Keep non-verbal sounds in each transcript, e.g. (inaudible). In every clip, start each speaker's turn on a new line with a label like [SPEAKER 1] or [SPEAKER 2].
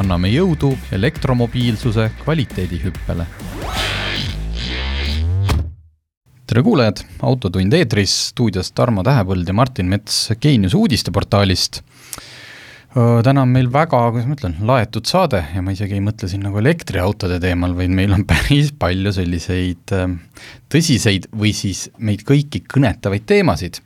[SPEAKER 1] anname jõudu elektromobiilsuse kvaliteedihüppele. tere kuulajad, Autotund eetris, stuudios Tarmo Tähepõld ja Martin Mets Geenius uudisteportaalist. täna on meil väga, kuidas ma ütlen, laetud saade ja ma isegi ei mõtle siin nagu elektriautode teemal, vaid meil on (laughs) päris palju selliseid tõsiseid või siis meid kõiki kõnetavaid teemasid.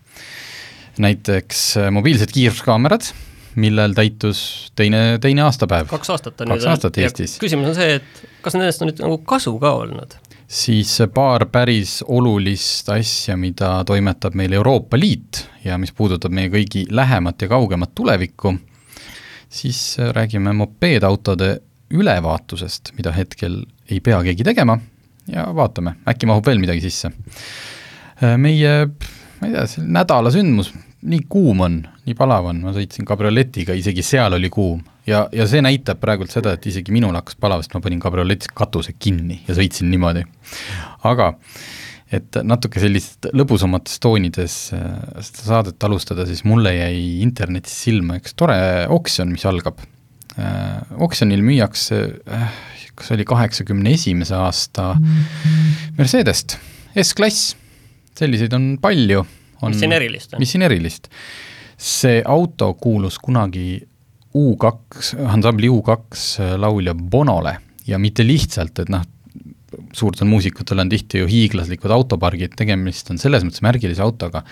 [SPEAKER 1] näiteks mobiilsed kiiruskaamerad millel täitus teine, teine aastapäev.
[SPEAKER 2] kaks aastat on
[SPEAKER 1] kaks nüüd. aastat Eestis.
[SPEAKER 2] küsimus on see, et kas nendest on nüüd nagu kasu ka olnud?
[SPEAKER 1] siis paar päris olulist asja, mida toimetab meil Euroopa Liit ja mis puudutab meie kõigi lähemat ja kaugemat tulevikku, siis räägime mopeedautode ülevaatusest, mida hetkel ei pea keegi tegema ja vaatame, äkki mahub veel midagi sisse. meie, ma ei tea, nädala sündmus, nii kuum on, nii palav on, ma sõitsin kabrioletiga, isegi seal oli kuum. ja, ja see näitab praegult seda, et isegi minul hakkas palav, sest ma panin kabrioletis katuse kinni ja sõitsin niimoodi. aga et natuke sellist lõbusamates toonides äh, seda saadet alustada, siis mulle jäi internetis silma üks tore oksjon, mis algab. Äh, oksjonil müüakse, äh, kas oli kaheksakümne esimese aasta Mercedest, S-klass, selliseid on palju on
[SPEAKER 2] mis siin erilist
[SPEAKER 1] on? mis siin erilist? see auto kuulus kunagi U2, ansambli U2 laulja Bonole ja mitte lihtsalt, et noh, suurtel muusikutel on tihti ju hiiglaslikud autopargid, tegemist on selles mõttes märgilise autoga,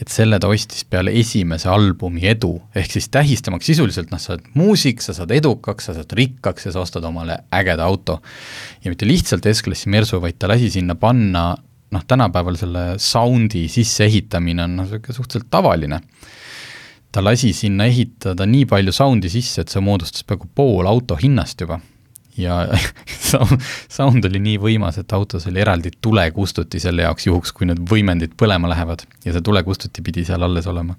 [SPEAKER 1] et selle ta ostis peale esimese albumi edu, ehk siis tähistamaks sisuliselt, noh, sa oled muusik, sa saad edukaks, sa saad rikkaks ja sa ostad omale ägeda auto. ja mitte lihtsalt S-klassi Mersu, vaid ta lasi sinna panna noh, tänapäeval selle sound'i sisseehitamine on noh, niisugune suhteliselt tavaline. ta lasi sinna ehitada nii palju sound'i sisse, et see moodustas peaaegu pool auto hinnast juba. ja (laughs) sound oli nii võimas, et autos oli eraldi tulekustuti selle jaoks, juhuks kui need võimendid põlema lähevad ja see tulekustuti pidi seal alles olema.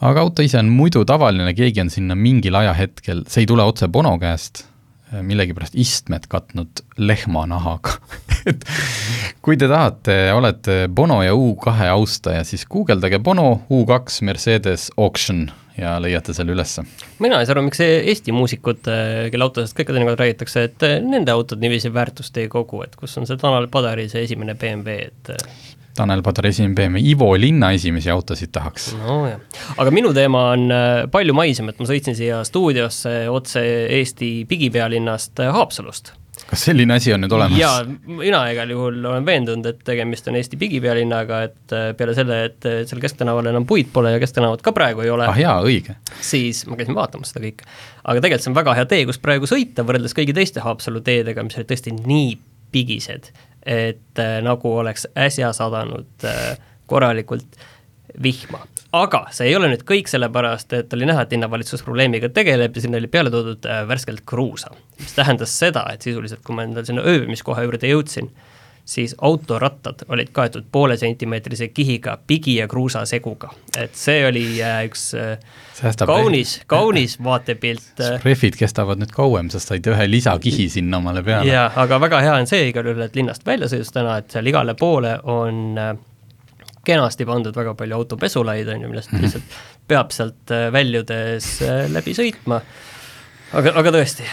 [SPEAKER 1] aga auto ise on muidu tavaline, keegi on sinna mingil ajahetkel, see ei tule otse Bono käest, millegipärast istmed katnud lehmanahaga (laughs) et kui te tahate, olete Bono ja U2 austaja, siis guugeldage Bono U2 Mercedes Auction ja leiate selle ülesse.
[SPEAKER 2] mina ei saa aru, miks Eesti muusikud, kelle autodest ka ikka teinekord räägitakse, et nende autod niiviisi väärtust ei kogu, et kus on see Tanel Padari see esimene BMW, et
[SPEAKER 1] Tanel Padar esimene BMW, Ivo Linna esimesi autosid tahaks.
[SPEAKER 2] nojah, aga minu teema on äh, palju maisem, et ma sõitsin siia stuudiosse otse Eesti pigipealinnast äh, Haapsalust
[SPEAKER 1] kas selline asi on nüüd olemas?
[SPEAKER 2] jaa, mina igal juhul olen veendunud, et tegemist on Eesti pigipealinnaga, et äh, peale selle, et seal Kesktänaval enam puid pole ja Kesktänavat ka praegu ei ole.
[SPEAKER 1] ah jaa, õige.
[SPEAKER 2] siis ma käisin vaatamas seda kõike. aga tegelikult see on väga hea tee, kus praegu sõita, võrreldes kõigi teiste Haapsalu teedega, mis olid tõesti nii pigised et äh, nagu oleks äsja sadanud äh, korralikult vihma. aga see ei ole nüüd kõik, sellepärast et oli näha, et linnavalitsus probleemiga tegeleb ja sinna oli peale toodud äh, värskelt kruusa. mis tähendas seda, et sisuliselt, kui ma endale sinna ööbimiskoha juurde jõudsin, siis autorattad olid kaetud poole sentimeetrise kihiga pigi ja kruusa seguga. et see oli äh, üks äh, Säästab kaunis, kaunis vaatepilt.
[SPEAKER 1] Äh. rehvid kestavad nüüd kauem, sest said ühe lisakihi sinna omale peale.
[SPEAKER 2] jaa, aga väga hea on see igal juhul, et linnast väljasõidus täna, et seal igale poole on kenasti pandud väga palju autopesulaid, on ju, millest -hmm. lihtsalt peab sealt väljudes läbi sõitma aga, aga tõesti,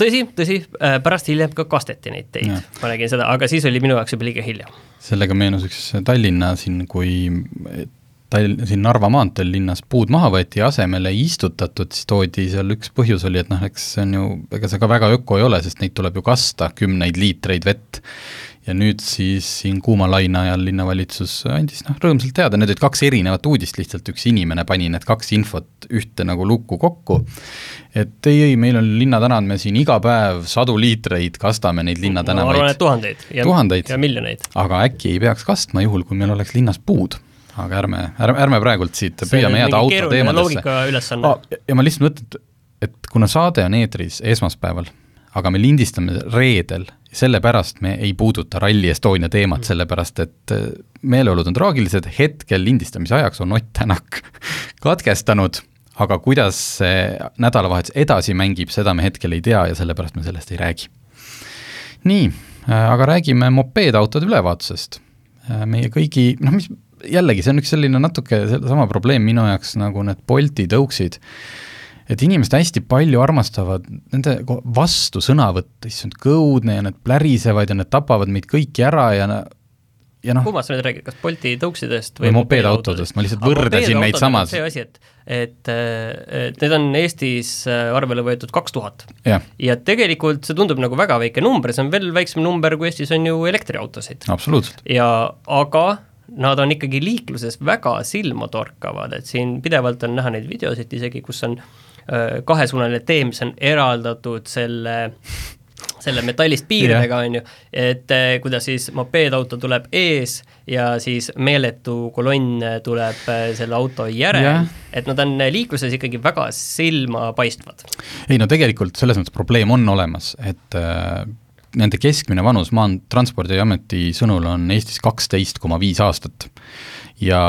[SPEAKER 2] tõsi, tõsi, pärast hiljem ka kasteti neid teid, ma nägin seda, aga siis oli minu jaoks juba liiga hilja.
[SPEAKER 1] sellega meenus üks Tallinna siin, kui Tall-, siin Narva maanteel linnas puud maha võeti ja asemele ei istutatud, siis toodi seal üks põhjus oli, et noh, eks see on ju, ega see ka väga öko ei ole, sest neid tuleb ju kasta, kümneid liitreid vett ja nüüd siis siin kuuma laine ajal linnavalitsus andis noh, rõõmsalt teada, need olid kaks erinevat uudist, lihtsalt üks inimene pani need kaks infot ühte nagu lukku kokku, et ei, ei, meil on linnatänavad, me siin iga päev sadu liitreid kastame neid linnatänavaid.
[SPEAKER 2] ma arvan, et tuhandeid ja,
[SPEAKER 1] tuhandeid.
[SPEAKER 2] ja miljoneid.
[SPEAKER 1] aga äkki ei peaks kastma, juhul kui meil oleks linnas puud aga ärme, ärme, ärme praegult siit püüame jääda auto teemadesse. ah,. ja ma lihtsalt mõtlen, et kuna saade on eetris esmaspäeval, aga me lindistame reedel, sellepärast me ei puuduta Rally Estonia teemat, sellepärast et äh, meeleolud on traagilised, hetkel lindistamise ajaks on Ott Tänak (laughs) katkestanud, aga kuidas see nädalavahetus edasi mängib, seda me hetkel ei tea ja sellepärast me sellest ei räägi. nii, äh, aga räägime mopeedautode ülevaatusest. Äh, meie kõigi, noh mis, jällegi, see on üks selline natuke sama probleem minu jaoks nagu need Bolti tõuksid et inimesed hästi palju armastavad nende vastu sõna võtta, issand, kõudne ja need plärisevad ja need tapavad meid kõiki ära ja ja noh.
[SPEAKER 2] kummast sa nüüd räägid, kas Bolti tõuksidest
[SPEAKER 1] või, või mopeedautodest, ma lihtsalt võrdlesin neid samas.
[SPEAKER 2] see asi, et, et, et need on Eestis äh, arvele võetud kaks tuhat. ja tegelikult see tundub nagu väga väike number, see on veel väiksem number, kui Eestis on ju elektriautosid.
[SPEAKER 1] absoluutselt.
[SPEAKER 2] ja aga nad on ikkagi liikluses väga silmatorkavad, et siin pidevalt on näha neid videosid isegi, kus on äh, kahesuunaline tee, mis on eraldatud selle selle metallist piiridega, on ju, et äh, kuidas siis mopeedauto tuleb ees ja siis meeletu kolonn tuleb äh, selle auto järel, et nad on liikluses ikkagi väga silmapaistvad.
[SPEAKER 1] ei no tegelikult selles mõttes probleem on olemas, et äh, nende keskmine vanus Maanteetranspordiameti sõnul on Eestis kaksteist koma viis aastat ja,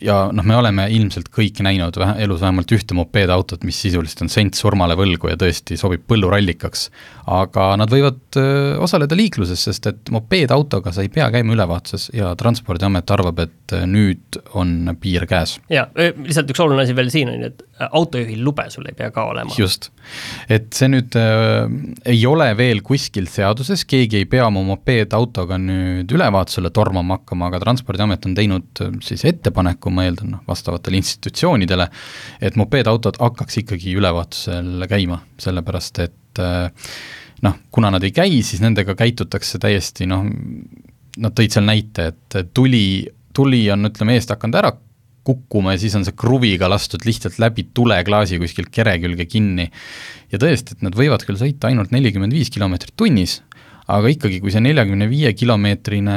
[SPEAKER 1] ja noh, me oleme ilmselt kõik näinud vähe, elus vähemalt ühte mopeedautot, mis sisuliselt on sent surmale võlgu ja tõesti sobib põllurallikaks. aga nad võivad osaleda liikluses, sest et mopeedautoga sa ei pea käima ülevaatuses ja Transpordiamet arvab, et nüüd on piir käes.
[SPEAKER 2] jaa, lihtsalt üks oluline asi veel siin on ju, et autojuhil lube sul ei pea ka olema.
[SPEAKER 1] just, et see nüüd äh, ei ole veel kuskil seaduses, keegi ei pea oma mopeedautoga nüüd ülevaatusele tormama hakkama, aga Transpordiamet on teinud siis ettepaneku, ma eeldan, noh, vastavatele institutsioonidele, et mopeedautod hakkaks ikkagi ülevaatusel käima, sellepärast et eh, noh, kuna nad ei käi, siis nendega käitutakse täiesti noh, nad tõid seal näite, et tuli, tuli on, ütleme, eest hakanud ära kukkuma ja siis on see kruviga lastud lihtsalt läbi tuleklaasi kuskilt kere külge kinni. ja tõesti, et nad võivad küll sõita ainult nelikümmend viis kilomeetrit tunnis, aga ikkagi, kui see neljakümne viie kilomeetrine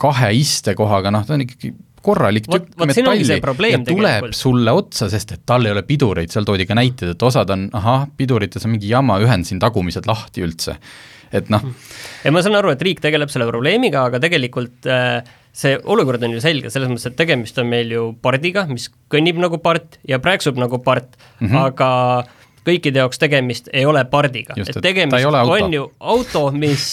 [SPEAKER 1] kahe istekohaga, noh, ta on ikkagi korralik tükk metalli ja tuleb tegelikult. sulle otsa, sest et tal ei ole pidureid, seal toodi ka näiteid, et osad on, ahah, pidurites on mingi jama, ühendasin tagumised lahti üldse, et noh.
[SPEAKER 2] ja ma saan aru, et riik tegeleb selle probleemiga, aga tegelikult äh, see olukord on ju selge, selles mõttes, et tegemist on meil ju pardiga, mis kõnnib nagu part ja prääksub nagu part mm, -hmm. aga kõikide jaoks tegemist ei ole pardiga, et tegemist on ju auto, mis,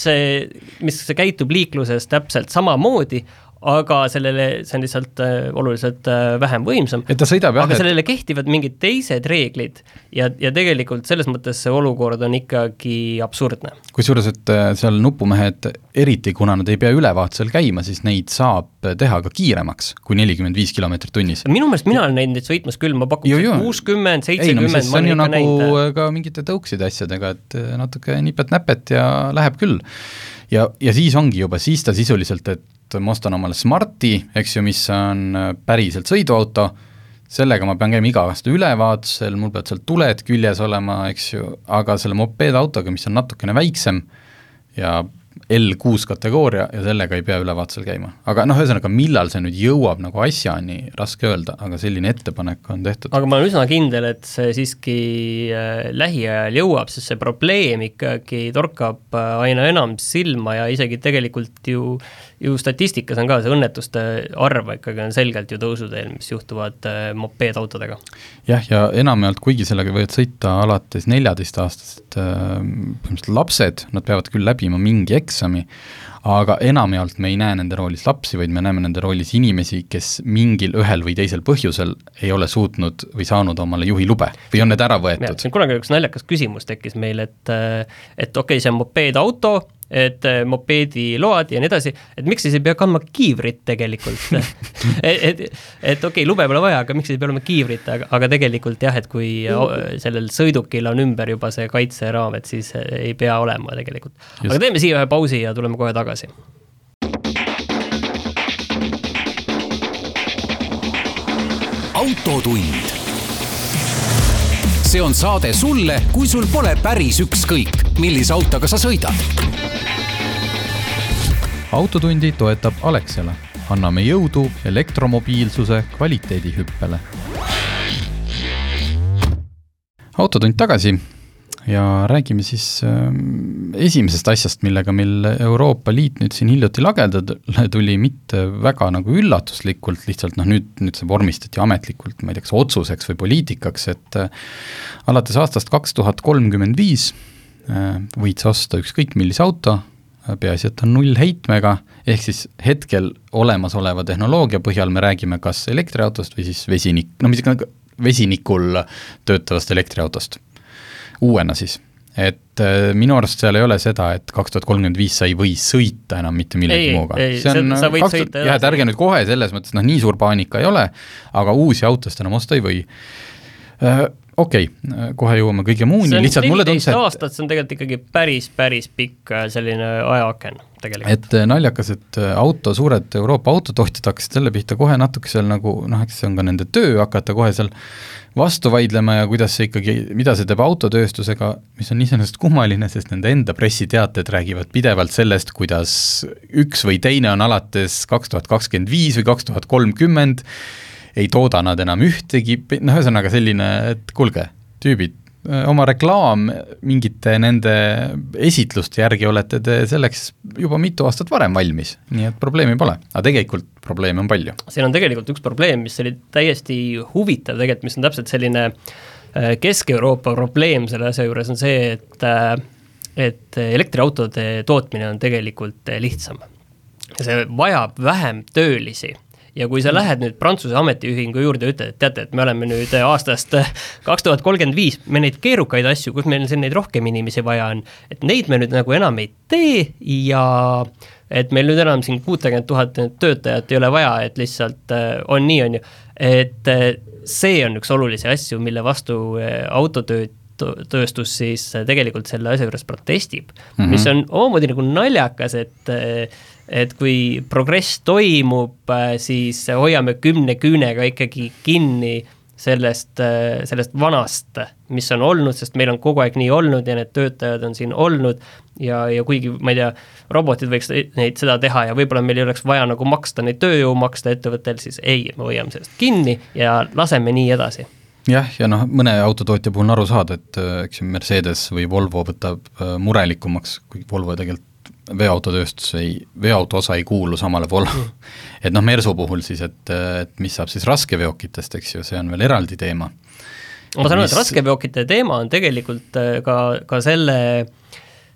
[SPEAKER 2] mis käitub liikluses täpselt samamoodi, aga sellele, see on lihtsalt äh, oluliselt äh, vähem võimsam.
[SPEAKER 1] et ta sõidab
[SPEAKER 2] jah, aga sellele kehtivad mingid teised reeglid ja, ja tegelikult selles mõttes see olukord on ikkagi absurdne.
[SPEAKER 1] kusjuures, et äh, seal nupumehed, eriti kuna nad ei pea ülevaatusel käima, siis neid saab teha ka kiiremaks kui nelikümmend viis kilomeetrit tunnis.
[SPEAKER 2] minu meelest mina olen näinud neid sõitmas küll, ma pakun kuuskümmend, seitsekümmend,
[SPEAKER 1] ma olen ikka nagu näinud. ka mingite tõukside asjadega, et natuke nipet-näpet ja läheb küll. Ja, ja siis ongi juba, siis ta sisuliselt, et ma ostan omale Smarti, eks ju, mis on äh, päriselt sõiduauto, sellega ma pean käima iga aasta ülevaatusel, mul peavad seal tuled küljes olema, eks ju, aga selle mopeedautoga, mis on natukene väiksem ja L6 kategooria ja sellega ei pea ülevaatusel käima. aga noh, ühesõnaga, millal see nüüd jõuab nagu asjani, raske öelda, aga selline ettepanek on tehtud.
[SPEAKER 2] aga ma olen üsna kindel, et see siiski äh, lähiajal jõuab, sest see probleem ikkagi torkab äh, aina enam silma ja isegi tegelikult ju ju statistikas on ka see õnnetuste arv ikkagi on selgelt ju tõusuteel, mis juhtuvad äh, mopeedautodega.
[SPEAKER 1] jah, ja enamjaolt, kuigi sellega võivad sõita alates neljateistaastased põhimõtteliselt lapsed, nad peavad küll läbima mingi eksami, aga enamjaolt me ei näe nende roolis lapsi, vaid me näeme nende roolis inimesi, kes mingil ühel või teisel põhjusel ei ole suutnud või saanud omale juhilube või on need ära võetud.
[SPEAKER 2] kunagi üks naljakas küsimus tekkis meil, et et okei okay,, see on mopeedauto, et äh, mopeediload ja nii edasi, et miks siis ei pea kandma kiivrit tegelikult (laughs) et, et, et okei okay,, lube pole vaja, aga miks ei pea olema kiivrit, aga, aga tegelikult jah, et kui sellel sõidukil on ümber juba see kaitseraam, et siis äh, ei pea olema tegelikult. aga teeme siia ühe pausi ja tuleme kohe tagasi.
[SPEAKER 3] autotund see on saade sulle, kui sul pole päris ükskõik, millise autoga sa sõidad
[SPEAKER 1] autotundi toetab Alexela. anname jõudu elektromobiilsuse kvaliteedihüppele. autotund tagasi. Ja räägime siis äh, esimesest asjast, millega meil Euroopa Liit nüüd siin hiljuti lagedale tuli, mitte väga nagu üllatuslikult, lihtsalt noh, nüüd, nüüd see vormistati ametlikult, ma ei tea, kas otsuseks või poliitikaks, et äh, alates aastast kaks tuhat kolmkümmend viis äh, võid sa osta ükskõik millise auto, peaasi, et on nullheitmega, ehk siis hetkel olemasoleva tehnoloogia põhjal me räägime kas elektriautost või siis vesinik, no mis ikka vesinikul töötavast elektriautost uuena siis. Et äh, minu arust seal ei ole seda, et kaks tuhat kolmkümmend viis sa ei või sõita enam mitte millegi muuga. see on
[SPEAKER 2] sa võid 2000, sõita
[SPEAKER 1] jah, et ärge nüüd kohe selles mõttes, noh, nii suur paanika ei ole, aga uusi autosid enam osta ei või. Äh, okei okay,, kohe jõuame kõige muuni, lihtsalt mulle tundus,
[SPEAKER 2] et aastat, see on tegelikult ikkagi päris, päris pikk äh, selline ajaaken tegelikult.
[SPEAKER 1] et äh, naljakas, et äh, auto, suured Euroopa autotootjad hakkasid selle pihta kohe natuke seal nagu noh, eks see on ka nende töö, hakata kohe seal vastu vaidlema ja kuidas see ikkagi, mida see teeb autotööstusega, mis on iseenesest kummaline, sest nende enda pressiteated räägivad pidevalt sellest, kuidas üks või teine on alates kaks tuhat kakskümmend viis või kaks tuhat kolmkümmend ei tooda nad enam ühtegi, noh, ühesõnaga selline, et kuulge, tüübid, oma reklaam mingite nende esitluste järgi olete te selleks juba mitu aastat varem valmis, nii et probleemi pole, aga tegelikult probleeme on palju.
[SPEAKER 2] siin on tegelikult üks probleem, mis oli täiesti huvitav tegelikult, mis on täpselt selline äh, Kesk-Euroopa probleem selle asja juures on see, et äh, et elektriautode tootmine on tegelikult lihtsam. see vajab vähem töölisi ja kui sa mm. lähed nüüd Prantsuse ametiühingu juurde ja ütled, et teate, et me oleme nüüd aastast kaks tuhat kolmkümmend viis, me neid keerukaid asju, kus meil siin neid rohkem inimesi vaja on, et neid me nüüd nagu enam ei tee ja et meil nüüd enam siin kuutekümmet tuhat töötajat ei ole vaja, et lihtsalt äh, on nii, on ju, et äh, see on üks olulisi asju, mille vastu äh, autotööd tööstus siis tegelikult selle asja juures protestib mm, -hmm. mis on omamoodi nagu naljakas, et et kui progress toimub, äh, siis hoiame kümne küünega ikkagi kinni sellest, äh, sellest vanast, mis on olnud, sest meil on kogu aeg nii olnud ja need töötajad on siin olnud. Ja, ja kuigi ma ei tea, robotid võiks neid, seda teha ja võib-olla meil ei oleks vaja nagu maksta neid tööjõu maksta ettevõttel, siis ei, me hoiame sellest kinni ja laseme nii edasi.
[SPEAKER 1] Jah, ja noh, mõne autotootja puhul on aru saada, et äh, eks ju Mercedes või Volvo võtab murelikumaks, kuigi Volvo tegelikult veoautotööstus ei, veoauto osa ei kuulu samale Volvo mm.. (laughs) et noh, Mersu puhul siis, et, et mis saab siis raskeveokitest, eks ju, see on veel eraldi teema.
[SPEAKER 2] ma saan aru mis..., et raskeveokite teema on tegelikult äh, ka, ka selle,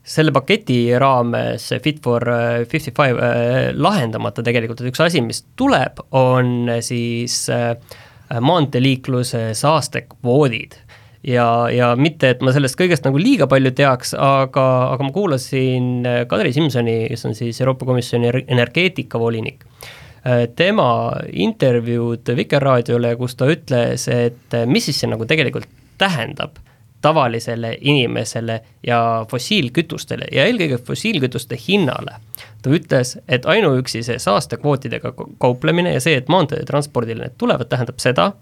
[SPEAKER 2] selle paketi raames Fit for äh, fifty five äh, lahendamata tegelikult, et üks asi, mis tuleb, on siis maanteeliikluse saastekvoodid ja, ja mitte, et ma sellest kõigest nagu liiga palju teaks, aga, aga ma kuulasin äh, Kadri Simsoni, kes on siis Euroopa Komisjoni energeetikavolinik, äh, tema intervjuud Vikerraadiole, kus ta ütles, et äh, mis siis see nagu tegelikult tähendab tavalisele inimesele ja fossiilkütustele ja eelkõige fossiilkütuste hinnale. ta ütles, et ainuüksi see saastekvootidega kauplemine ja see, et maanteetranspordile need tulevad, tähendab seda,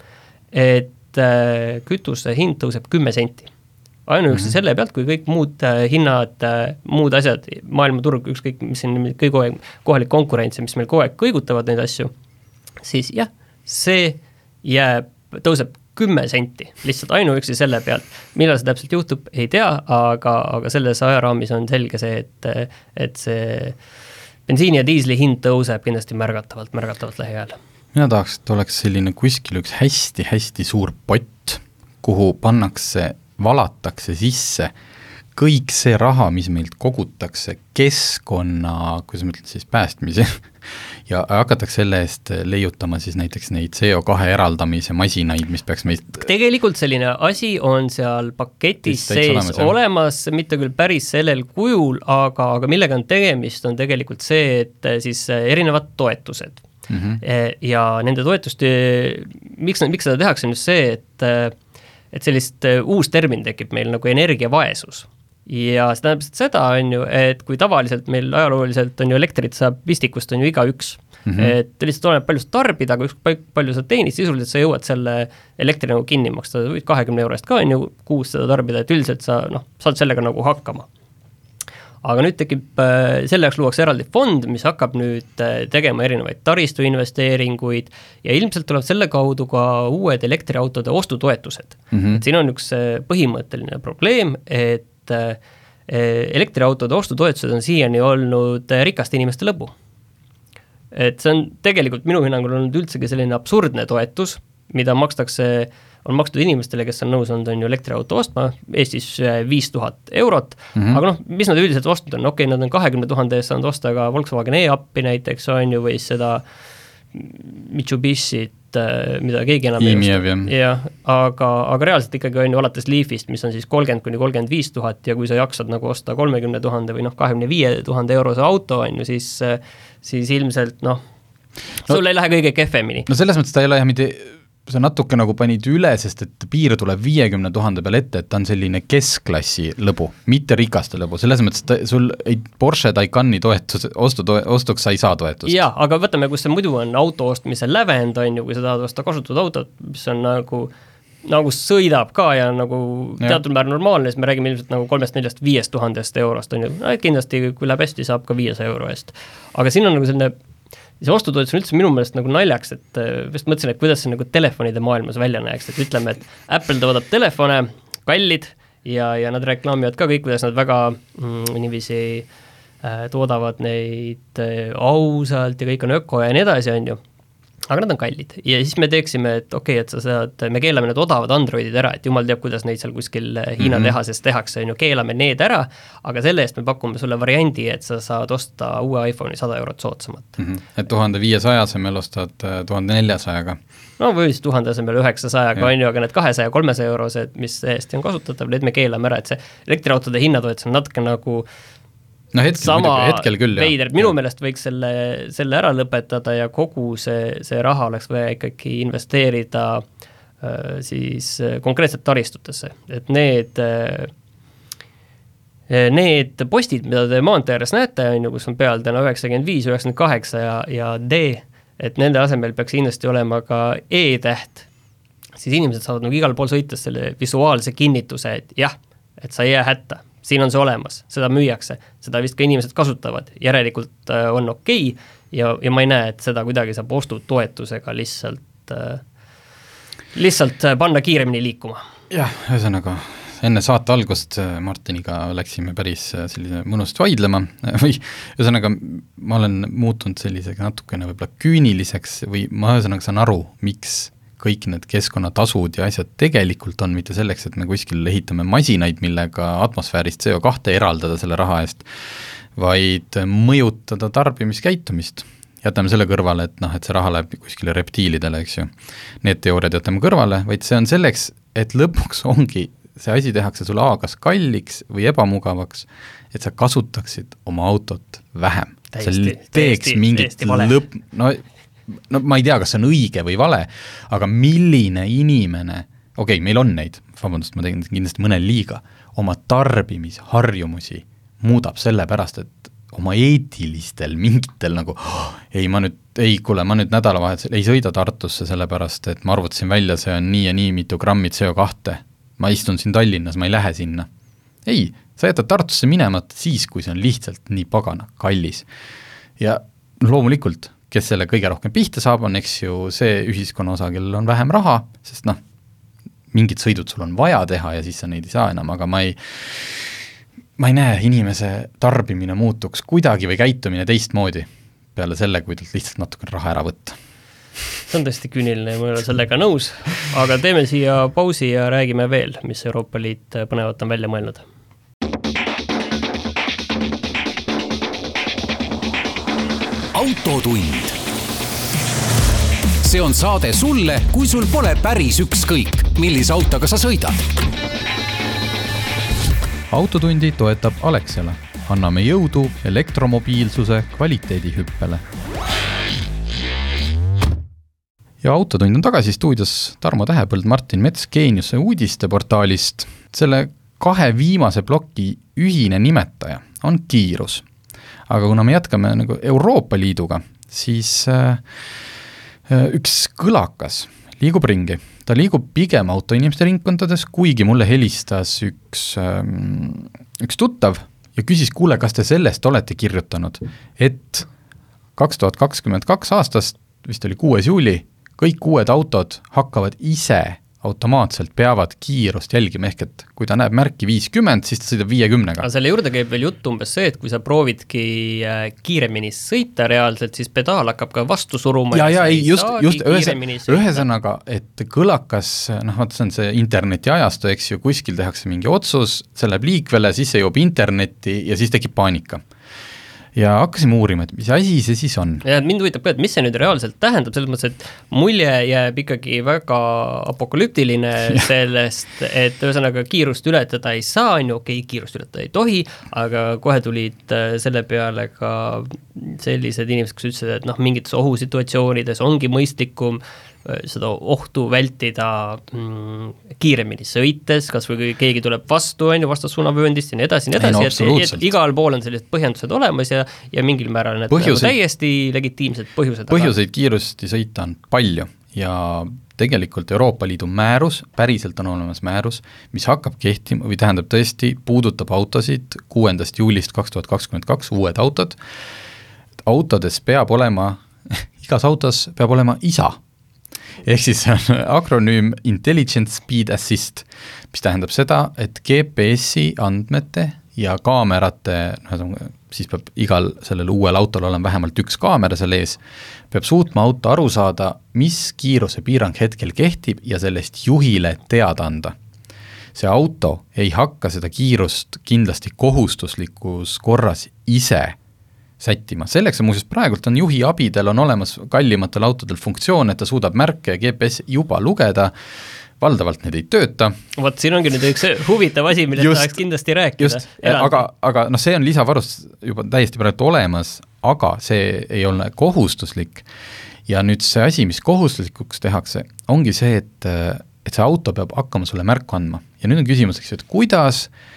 [SPEAKER 2] et et äh, kütuse hind tõuseb kümme senti. ainuüksi mm -hmm. selle pealt, kui kõik muud äh, hinnad, äh, muud asjad, maailmaturg, ükskõik mis siin kogu aeg, kohalik konkurents ja mis meil kogu aeg kõigutavad neid asju, siis jah, see jääb, tõuseb kümme senti, lihtsalt ainuüksi selle pealt. millal see täpselt juhtub, ei tea, aga, aga selles ajaraamis on selge see, et, et see bensiini ja diisli hind tõuseb kindlasti märgatavalt, märgatavalt lähiajal
[SPEAKER 1] mina tahaks, et oleks selline kuskil üks hästi-hästi suur pott, kuhu pannakse, valatakse sisse kõik see raha, mis meilt kogutakse keskkonna, kuidas ma ütlen siis, päästmise. (laughs) Ja hakatakse selle eest leiutama siis näiteks neid CO2 eraldamise masinaid, mis peaks meid
[SPEAKER 2] tegelikult selline asi on seal paketis sees olemas, olemas, mitte küll päris sellel kujul, aga, aga millega on tegemist, on tegelikult see, et siis erinevad toetused mm. -hmm. ja nende toetuste, miks, miks seda tehakse, on just see, et et sellist äh, uus termin tekib meil nagu energiavaesus ja see tähendab seda, on ju, et kui tavaliselt meil ajalooliselt on ju elektrit saab pistikust on ju igaüks mm, -hmm. et lihtsalt oleneb, palju sa tarbid, aga ükskõik palju sa teenid, sisuliselt sa jõuad selle elektri nagu kinni maksta, võid kahekümne euro eest ka on ju kuus seda tarbida, et üldiselt sa noh, saad sellega nagu hakkama. Aga nüüd tekib, selle jaoks luuakse eraldi fond, mis hakkab nüüd tegema erinevaid taristuinvesteeringuid ja ilmselt tuleb selle kaudu ka uued elektriautode ostutoetused mm. -hmm. et siin on üks põhimõtteline probleem, et elektriautode ostutoetused on siiani olnud rikaste inimeste lõbu et see on tegelikult minu hinnangul olnud üldsegi selline absurdne toetus, mida makstakse, on makstud inimestele, kes on nõus olnud, on ju, elektriauto ostma, Eestis äh, viis tuhat eurot mm, -hmm. aga noh, mis nad üldiselt ostnud on, okei okay,, nad on kahekümne tuhande eest saanud osta ka Volkswagen e-appi näiteks, on ju, või seda Mitsubishit, äh, mida keegi enam
[SPEAKER 1] ei osta.
[SPEAKER 2] jah, aga, aga reaalselt ikkagi on ju alates Leafist, mis on siis kolmkümmend kuni kolmkümmend viis tuhat ja kui sa jaksad nagu osta kolmekümne tuhande või noh, kahekümne viie tuhande eurose auto, on ju, siis äh, siis ilmselt noh no,, sul ei lähe kõige kehvemini.
[SPEAKER 1] no selles mõttes ta ei ole jah mitte sa natuke nagu panid üle, sest et piir tuleb viiekümne tuhande peale ette, et ta on selline keskklassi lõbu, mitte rikaste lõbu, selles mõttes, et sul ei, Porsche Taycani toetus, ostu, ostuks sa ei saa toetust.
[SPEAKER 2] jaa, aga võtame, kus see muidu on auto ostmise lävend, on ju, kui sa tahad osta kasutatud autot, mis on nagu nagu sõidab ka ja nagu teatud määral normaalne, siis me räägime ilmselt nagu kolmest-neljast, viiest tuhandest eurost, on ju, kindlasti kui läheb hästi, saab ka viiesaja euro eest. aga siin on nagu selline, see ostutoetus on üldse minu meelest nagu naljaks, et äh, just mõtlesin, et kuidas see nagu telefonide maailmas välja näeks, et ütleme, et Apple toodab telefone, kallid, ja, ja nad reklaamivad ka kõik, kuidas nad väga mm, niiviisi äh, toodavad neid äh, ausalt ja kõik on öko ja nii edasi, on ju aga nad on kallid ja siis me teeksime, et okei okay,, et sa saad, me keelame need odavad Androidid ära, et jumal teab, kuidas neid seal kuskil Hiina mm -hmm. tehases tehakse, on ju, keelame need ära, aga selle eest me pakume sulle variandi, et sa saad osta uue iPhone'i sada eurot soodsamalt mm.
[SPEAKER 1] -hmm. et tuhande viiesaja asemel ostad äh, tuhande neljasajaga?
[SPEAKER 2] no või siis tuhande asemel üheksasajaga, on ju, aga need kahesaja, kolmesaja eurosed, mis täiesti on kasutatav, need me keelame ära, et see elektriautode hinnatoetus on natuke nagu
[SPEAKER 1] no hetkel sama muidugi, hetkel küll,
[SPEAKER 2] jah. veider, minu meelest võiks selle, selle ära lõpetada ja kogu see, see raha oleks vaja ikkagi investeerida äh, siis äh, konkreetselt taristutesse, et need äh, Need postid, mida te maantee ääres näete, on ju, kus on peal täna üheksakümmend viis, üheksakümmend kaheksa ja, ja D, et nende asemel peaks kindlasti olema ka E-täht, siis inimesed saavad nagu igal pool sõites selle visuaalse kinnituse, et jah, et sa ei jää hätta siin on see olemas, seda müüakse, seda vist ka inimesed kasutavad, järelikult äh, on okei okay ja, ja ma ei näe, et seda kuidagi saab ostutoetusega lihtsalt, äh, lihtsalt äh, panna kiiremini liikuma.
[SPEAKER 1] jah, ühesõnaga enne saate algust Martiniga läksime päris sellise mõnusalt vaidlema või ühesõnaga, ma olen muutunud sellisega natukene võib-olla küüniliseks või ma ühesõnaga saan aru, miks kõik need keskkonnatasud ja asjad tegelikult on mitte selleks, et me kuskil ehitame masinaid, millega atmosfäärist CO2 eraldada selle raha eest, vaid mõjutada tarbimiskäitumist. jätame selle kõrvale, et noh, et see raha läheb kuskile reptiilidele, eks ju. Need teooriad jätame kõrvale, vaid see on selleks, et lõpuks ongi, see asi tehakse sulle A kas kalliks või ebamugavaks, et sa kasutaksid oma autot vähem. sa teeks mingit lõpp, no no ma ei tea, kas see on õige või vale, aga milline inimene, okei okay,, meil on neid, vabandust, ma tegin kindlasti mõnel liiga, oma tarbimisharjumusi muudab sellepärast, et oma eetilistel mingitel nagu oh, ei, ma nüüd, ei kuule, ma nüüd nädalavahetusel ei sõida Tartusse, sellepärast et ma arvutasin välja, see on nii ja nii mitu grammi CO2. ma istun siin Tallinnas, ma ei lähe sinna. ei, sa jätad Tartusse minemata siis, kui see on lihtsalt nii pagana kallis. ja loomulikult, kes selle kõige rohkem pihta saab, on eks ju see ühiskonna osa, kellel on vähem raha, sest noh, mingid sõidud sul on vaja teha ja siis sa neid ei saa enam, aga ma ei, ma ei näe, inimese tarbimine muutuks kuidagi või käitumine teistmoodi peale selle, kui talt lihtsalt natukene raha ära võtta.
[SPEAKER 2] see on tõesti küüniline ja ma ei ole sellega nõus, aga teeme siia pausi ja räägime veel, mis Euroopa Liit põnevat on välja mõelnud
[SPEAKER 3] autotund. see on saade sulle, kui sul pole päris ükskõik, millise autoga sa sõidad.
[SPEAKER 1] autotundi toetab Alexela. anname jõudu elektromobiilsuse kvaliteedihüppele. ja Autotund on tagasi stuudios Tarmo Tähepõld, Martin Mets Geeniuse uudisteportaalist. selle kahe viimase ploki ühine nimetaja on kiirus aga kuna me jätkame nagu Euroopa Liiduga, siis äh, äh, üks kõlakas liigub ringi, ta liigub pigem autoinimeste ringkondades, kuigi mulle helistas üks, ähm, üks tuttav ja küsis, kuule, kas te sellest olete kirjutanud, et kaks tuhat kakskümmend kaks aastast, vist oli kuues juuli, kõik uued autod hakkavad ise automaatselt peavad kiirust jälgima, ehk et kui ta näeb märki viiskümmend, siis ta sõidab viiekümnega.
[SPEAKER 2] aga selle juurde käib veel jutt umbes see, et kui sa proovidki äh, kiiremini sõita reaalselt, siis pedaal hakkab ka vastu suruma.
[SPEAKER 1] ja, ja ei, just, just ühesõnaga, ühesõnaga, et kõlakas, noh, vaata, see on see internetiajastu, eks ju, kuskil tehakse mingi otsus, see läheb liikvele, siis see jõuab internetti ja siis tekib paanika ja hakkasime uurima, et mis asi see siis on.
[SPEAKER 2] ja mind huvitab ka, et mis see nüüd reaalselt tähendab, selles mõttes, et mulje jääb ikkagi väga apokalüptiline (laughs) sellest, et ühesõnaga kiirust ületada ei saa, on ju, okei okay,, kiirust ületada ei tohi, aga kohe tulid äh, selle peale ka sellised inimesed, kes ütlesid, et noh, mingites ohusituatsioonides ongi mõistlikum seda ohtu vältida mm, kiiremini sõites, kas või kui keegi tuleb vastu, on ju, vastassuunavööndist ja nii edasi, nii edasi, et, et igal pool on sellised põhjendused olemas ja, ja mingil määral need põhjuseid, nagu täiesti legitiimsed põhjused.
[SPEAKER 1] põhjuseid aga... kiiresti sõita on palju ja tegelikult Euroopa Liidu määrus, päriselt on olemas määrus, mis hakkab kehtima või tähendab tõesti, puudutab autosid kuuendast juulist kaks tuhat kakskümmend kaks, uued autod, autodes peab olema, (laughs) igas autos peab olema isa ehk siis see on (laughs) akronüüm Intelligent Speed Assist, mis tähendab seda, et GPS-i andmete ja kaamerate, noh, siis peab igal sellel uuel autol olema vähemalt üks kaamera seal ees, peab suutma auto aru saada, mis kiirusepiirang hetkel kehtib ja sellest juhile teada anda. see auto ei hakka seda kiirust kindlasti kohustuslikus korras ise sättima, selleks on muuseas praegult on juhi abidel on olemas kallimatel autodel funktsioon, et ta suudab märke ja GPS juba lugeda, valdavalt need ei tööta.
[SPEAKER 2] vot siin ongi nüüd üks huvitav asi, millest tahaks kindlasti rääkida.
[SPEAKER 1] aga, aga noh, see on lisavarust juba täiesti praegu olemas, aga see ei ole kohustuslik. Ja nüüd see asi, mis kohustuslikuks tehakse, ongi see, et, et see auto peab hakkama sulle märku andma. Ja nüüd on küsimus, eks ju, et kuidas äh,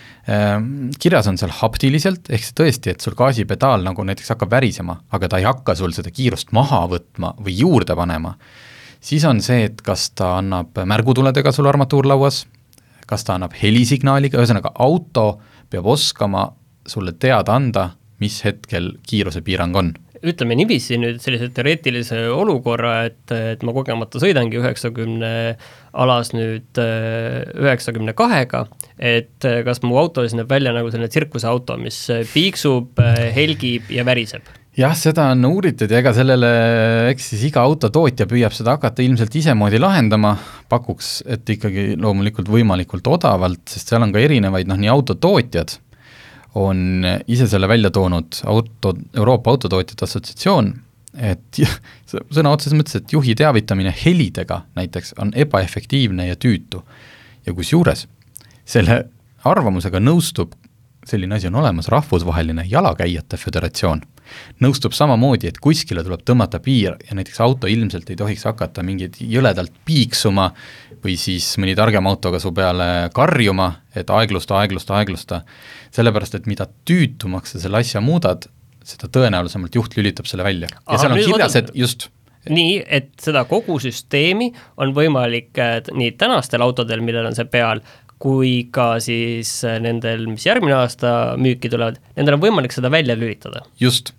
[SPEAKER 1] kirjas on seal haptiliselt, ehk see tõesti, et sul gaasipedaal nagu näiteks hakkab värisema, aga ta ei hakka sul seda kiirust maha võtma või juurde panema, siis on see, et kas ta annab märgutuledega sul armatuurlauas, kas ta annab helisignaaliga, ühesõnaga auto peab oskama sulle teada anda, mis hetkel kiirusepiirang on.
[SPEAKER 2] Ütleme niiviisi nüüd sellise teoreetilise olukorra, et, et ma kogemata sõidangi üheksakümne alas nüüd äh, üheksakümne kahega, et äh, kas mu auto siis näeb välja nagu selline tsirkuseauto, mis piiksub, äh, helgib ja väriseb?
[SPEAKER 1] jah, seda on uuritud ja ega sellele, eks siis iga autotootja püüab seda hakata ilmselt isemoodi lahendama, pakuks, et ikkagi loomulikult võimalikult odavalt, sest seal on ka erinevaid noh, nii autotootjad on ise selle välja toonud auto, Euroopa Autotootjate Assotsiatsioon, et sõna otseses mõttes, et juhi teavitamine helidega näiteks on ebaefektiivne ja tüütu. ja kusjuures selle arvamusega nõustub, selline asi on olemas, Rahvusvaheline Jalakäijate Föderatsioon nõustub samamoodi, et kuskile tuleb tõmmata piir ja näiteks auto ilmselt ei tohiks hakata mingeid jõledalt piiksuma või siis mõni targem auto ka su peale karjuma, et aeglusta, aeglusta, aeglusta, sellepärast et mida tüütumaks sa selle asja muudad, seda tõenäolisemalt juht lülitab selle välja. ja Aha, seal on kirjas, et just
[SPEAKER 2] nii, et seda kogu süsteemi on võimalik äh, nii tänastel autodel, millel on see peal, kui ka siis äh, nendel, mis järgmine aasta müüki tulevad, nendel on võimalik seda välja lülitada.
[SPEAKER 1] just,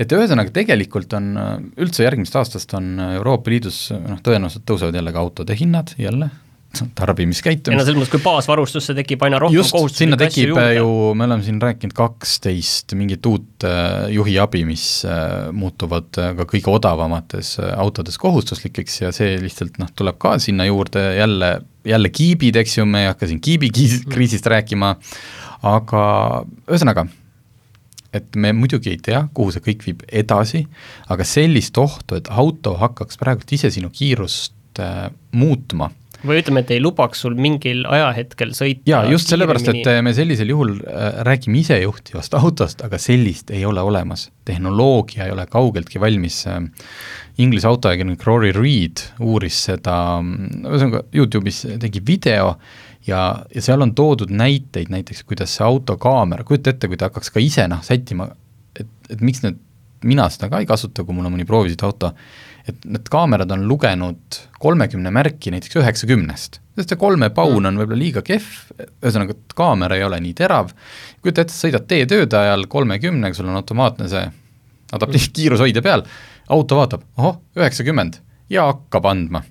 [SPEAKER 1] et ühesõnaga tegelikult on, üldse järgmisest aastast on Euroopa Liidus noh, tõenäoliselt tõusevad jälle ka autode hinnad jälle, tarbimiskäitumist.
[SPEAKER 2] ei no selles mõttes, kui baasvarustusse tekib aina rohkem
[SPEAKER 1] just, sinna tekib ju, me oleme siin rääkinud kaksteist mingit uut äh, juhiabi, mis äh, muutuvad äh, ka kõige odavamates äh, autodes kohustuslikeks ja see lihtsalt noh, tuleb ka sinna juurde jälle, jälle kiibid, eks ju, me ei hakka siin kiibikriisist rääkima, aga ühesõnaga et me muidugi ei tea, kuhu see kõik viib edasi, aga sellist ohtu, et auto hakkaks praegult ise sinu kiirust äh, muutma
[SPEAKER 2] või ütleme, et ei lubaks sul mingil ajahetkel sõita
[SPEAKER 1] jaa, just sellepärast, et me sellisel juhul äh, räägime isejuhtivast autost, aga sellist ei ole olemas. tehnoloogia ei ole kaugeltki valmis äh,. Inglise autoajakirjanik Rory Reed uuris seda, ühesõnaga Youtube'is tegi video ja, ja seal on toodud näiteid näiteks, kuidas see autokaamera, kujuta ette, kui ta hakkaks ka ise noh, sättima, et, et miks need, mina seda ka ei kasuta, kui mul on mõni proovisõiduauto, et need kaamerad on lugenud kolmekümne märki näiteks üheksakümnest. sest see kolme paun on võib-olla liiga kehv, ühesõnaga kaamera ei ole nii terav, kujuta ette, sõidad teetööde ajal kolmekümnega, sul on automaatne see adaptiivne kiirushoidja peal, auto vaatab, ohoh, üheksakümmend ja hakkab andma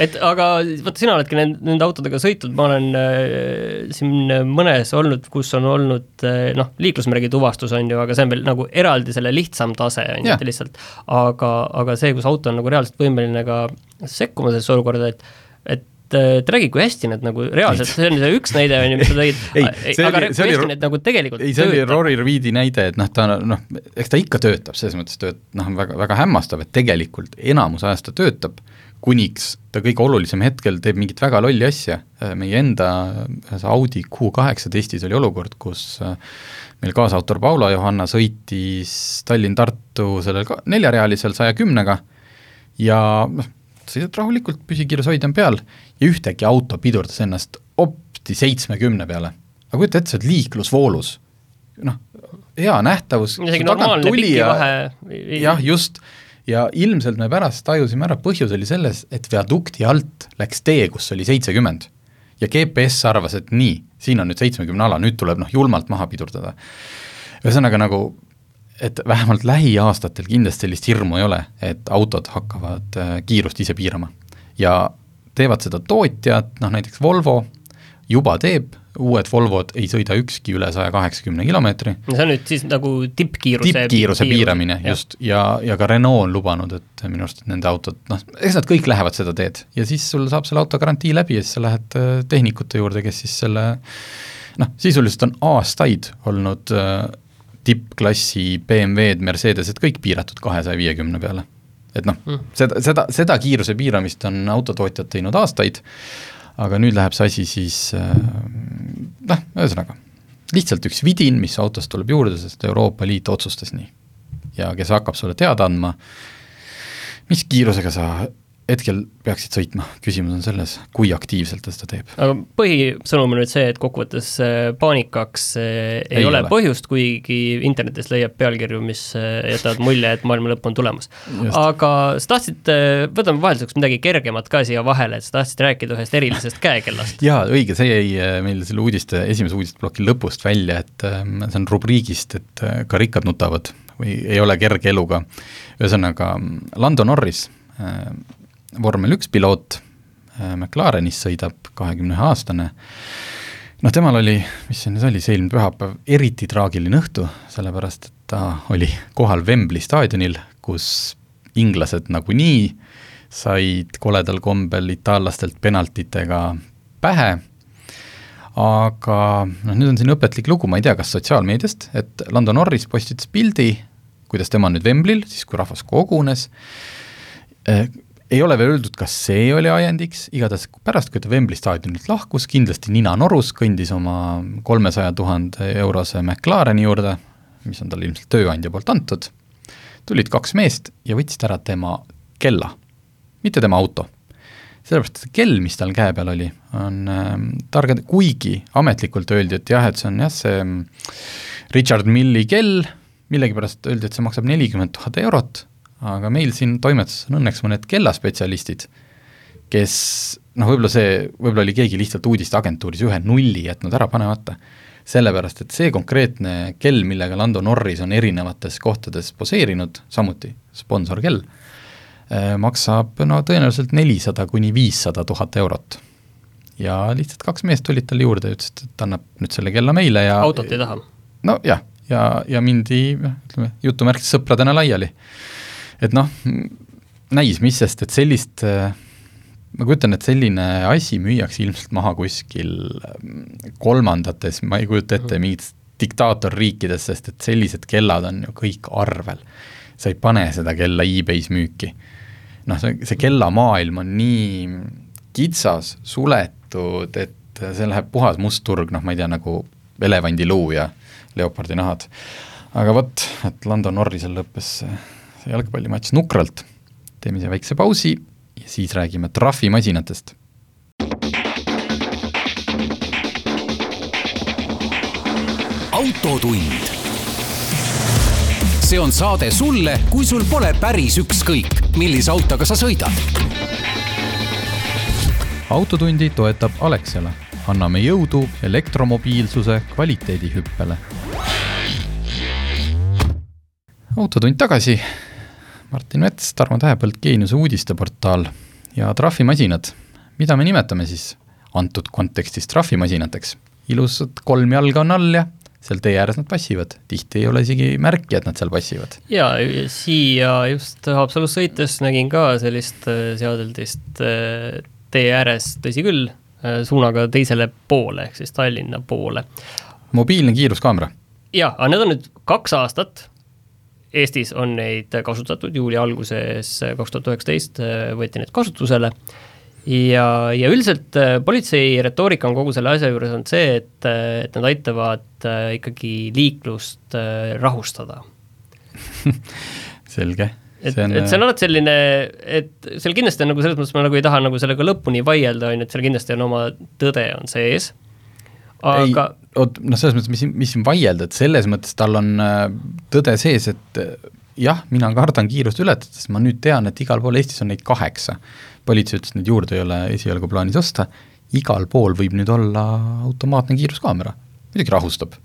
[SPEAKER 2] et aga vaata, sina oledki nende, nende autodega sõitnud, ma olen äh, siin mõnes olnud, kus on olnud äh, noh, liiklusmärgi tuvastus on ju, aga see on veel nagu eraldi selle lihtsam tase, on ju, et lihtsalt. Aga, aga see, kus auto on nagu reaalselt võimeline ka sekkuma sellesse olukorda, et et et räägi, kui hästi need nagu reaalselt, see on see üks näide, on ju, mis sa tõid, (laughs) aga kui hästi need nagu tegelikult
[SPEAKER 1] ei, see oli Rory Reedi näide, et noh, ta noh, eks ta ikka töötab, selles mõttes tööt-, noh, väga, väga hämmastav, et tegelikult enamus ajast ta töötab, kuniks ta kõige olulisem hetkel teeb mingit väga lolli asja, meie enda Audi Q8 testis oli olukord, kus äh, meil kaasautor Paula Johanna sõitis Tallinn-Tartu sellel neljarealisel saja kümnega ja noh, sõidad rahulikult, püsikiirushoidja on peal ja ühtäkki auto pidurdas ennast opti seitsmekümne peale. aga kujuta ette, sa oled liiklusvoolus, noh, hea nähtavus.
[SPEAKER 2] isegi normaalne pikivahe.
[SPEAKER 1] jah, just ja ilmselt me pärast tajusime ära, põhjus oli selles, et viadukti alt läks tee, kus oli seitsekümmend. ja GPS arvas, et nii, siin on nüüd seitsmekümne ala, nüüd tuleb noh, julmalt maha pidurdada. ühesõnaga nagu, et vähemalt lähiaastatel kindlasti sellist hirmu ei ole, et autod hakkavad äh, kiirust ise piirama. ja teevad seda tootjad, noh näiteks Volvo juba teeb, uued Volvod ei sõida ükski üle saja kaheksakümne kilomeetri.
[SPEAKER 2] see on nüüd siis nagu tippkiiruse
[SPEAKER 1] tippkiiruse piiramine just, ja, ja ka Renault on lubanud, et minu arust nende autod, noh, eks nad kõik lähevad seda teed ja siis sul saab selle auto garantii läbi ja siis sa lähed äh, tehnikute juurde, kes siis selle noh, sisuliselt on aastaid olnud äh, tippklassi BMW-d, Mercedesed, kõik piiratud kahesaja viiekümne peale. et noh mm., seda, seda, seda kiiruse piiramist on autotootjad teinud aastaid, aga nüüd läheb see asi siis äh, noh, ühesõnaga, lihtsalt üks vidin, mis autost tuleb juurde, sest Euroopa Liit otsustas nii. ja kes hakkab sulle teada andma, mis kiirusega sa hetkel peaksid sõitma, küsimus on selles, kui aktiivselt ta seda teeb.
[SPEAKER 2] aga põhisõnum on nüüd see, et kokkuvõttes äh, paanikaks äh, ei, ei ole, ole põhjust, kuigi internetis leiab pealkirju, mis äh, jätavad mulje, et maailma lõpp on tulemas. aga sa tahtsid, võtame vahelduseks midagi kergemat ka siia vahele, et sa tahtsid rääkida ühest erilisest käekellast. (laughs)
[SPEAKER 1] jaa, õige, see jäi meil selle uudiste, esimese uudisteploki lõpust välja, et ähm, see on rubriigist, et ka rikkad nutavad või ei ole kerge eluga. ühesõnaga, Lando Norris vormel üks piloot, äh, McLarenis sõidab, kahekümne ühe aastane, noh, temal oli, mis see nüüd oli, see eelmine pühapäev, eriti traagiline õhtu, sellepärast et ta oli kohal Wembley staadionil, kus inglased nagunii said koledal kombel itaallastelt penaltitega pähe, aga noh, nüüd on siin õpetlik lugu, ma ei tea, kas sotsiaalmeediast, et Lando Norris postitas pildi, kuidas tema nüüd Wembley'l, siis kui rahvas kogunes, äh, ei ole veel öeldud, kas see oli ajendiks, igatahes pärast, kui ta Wembley staadionilt lahkus, kindlasti nina norus, kõndis oma kolmesaja tuhande eurose McLareni juurde, mis on talle ilmselt tööandja poolt antud, tulid kaks meest ja võtsid ära tema kella, mitte tema auto. sellepärast, et kell, mis tal käe peal oli, on äh, targad, kuigi ametlikult öeldi, et jah, et see on jah, see mm, Richard Milli kell, millegipärast öeldi, et see maksab nelikümmend tuhat eurot aga meil siin toimetuses on õnneks mõned kellaspetsialistid, kes noh, võib-olla see, võib-olla oli keegi lihtsalt uudisteagentuuris ühe nulli jätnud ära panemata, sellepärast et see konkreetne kell, millega Lando Norris on erinevates kohtades poseerinud, samuti sponsorkell, eh, maksab no tõenäoliselt nelisada kuni viissada tuhat eurot. ja lihtsalt kaks meest tulid talle juurde ja ütlesid, et annab nüüd selle kella meile ja
[SPEAKER 2] autot ei taha?
[SPEAKER 1] nojah, ja, ja, ja mindi, ütleme, jutumärkides sõpradena laiali et noh, näis, mis sest, et sellist ma kujutan, et selline asi müüakse ilmselt maha kuskil mm, kolmandates, ma ei kujuta ette, mhm. mingites diktaatorriikides, sest et sellised kellad on ju kõik arvel. sa ei pane seda kella e-base müüki. noh, see, see kellamaailm on nii kitsas, suletud, et see läheb puhas must turg, noh, ma ei tea, nagu elevandiluu ja leopardinahad. aga vot, et Lando Norrisel lõppes see jalgpallimatš nukralt. teeme siia väikse pausi ja siis räägime trahvimasinatest.
[SPEAKER 3] autotund. see on saade sulle, kui sul pole päris ükskõik, millise autoga sa sõidad
[SPEAKER 1] autotundi toetab Alexela. anname jõudu elektromobiilsuse kvaliteedihüppele. autotund tagasi. Martin Mets, Tarmo Tähepõld, Geeniuse uudisteportaal ja trahvimasinad. mida me nimetame siis antud kontekstis trahvimasinateks? ilusad kolm jalga on all ja seal tee ääres nad passivad, tihti ei ole isegi märki, et nad seal passivad.
[SPEAKER 2] jaa, siia just Haapsalus sõites nägin ka sellist äh, seadeldist äh, tee ääres, tõsi küll, äh, suunaga teisele poole, ehk siis Tallinna poole.
[SPEAKER 1] mobiilne kiiruskaamera?
[SPEAKER 2] jaa, aga need on nüüd kaks aastat, Eestis on neid kasutatud, juuli alguses kaks tuhat üheksateist võeti need kasutusele. Ja, ja üldiselt äh, politsei retoorika on kogu selle asja juures on see, et, äh, et nad aitavad äh, ikkagi liiklust rahustada. (laughs)
[SPEAKER 1] Selge.
[SPEAKER 2] et, et see on alati selline, et seal kindlasti on nagu selles mõttes, ma nagu ei taha nagu sellega lõpuni vaielda, on ju, et seal kindlasti on oma tõde on sees,
[SPEAKER 1] aga oot, noh, selles mõttes, mis mis siin vaielda, et selles mõttes tal on tõde sees, et jah, mina kardan kiirust ületada, sest ma nüüd tean, et igal pool Eestis on neid kaheksa. Politsei ütles, et neid juurde ei ole esialgu plaanis osta, igal pool võib nüüd olla automaatne kiiruskaamera, muidugi rahustab.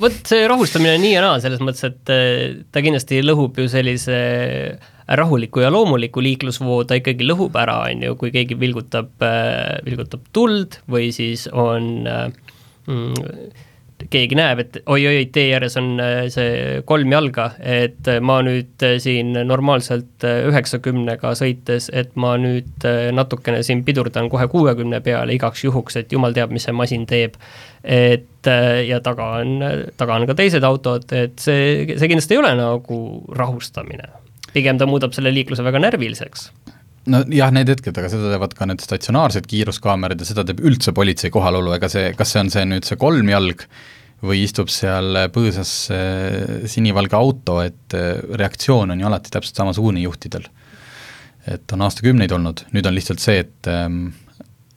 [SPEAKER 2] Vot see rahustamine nii ja naa, selles mõttes, et äh, ta kindlasti lõhub ju sellise rahuliku ja loomuliku liiklusvoo, ta ikkagi lõhub ära, on ju, kui keegi vilgutab, äh, vilgutab tuld või siis on äh, keegi näeb, et oi-oi, tee ääres on äh, see kolm jalga, et äh, ma nüüd äh, siin normaalselt üheksakümnega sõites, et ma nüüd natukene siin pidurdan kohe kuuekümne peale igaks juhuks, et jumal teab, mis see masin teeb. et ja taga on, taga on ka teised autod, et see, see kindlasti ei ole nagu rahustamine. pigem ta muudab selle liikluse väga närviliseks
[SPEAKER 1] nojah, need hetked, aga seda teevad ka need statsionaarsed kiiruskaamerad ja seda teeb üldse politsei kohalolu, ega see, kas see on see nüüd see kolmjalg või istub seal põõsas sinivalge auto, et äh, reaktsioon on ju alati täpselt samasugune juhtidel. et on aastakümneid olnud, nüüd on lihtsalt see, et ähm,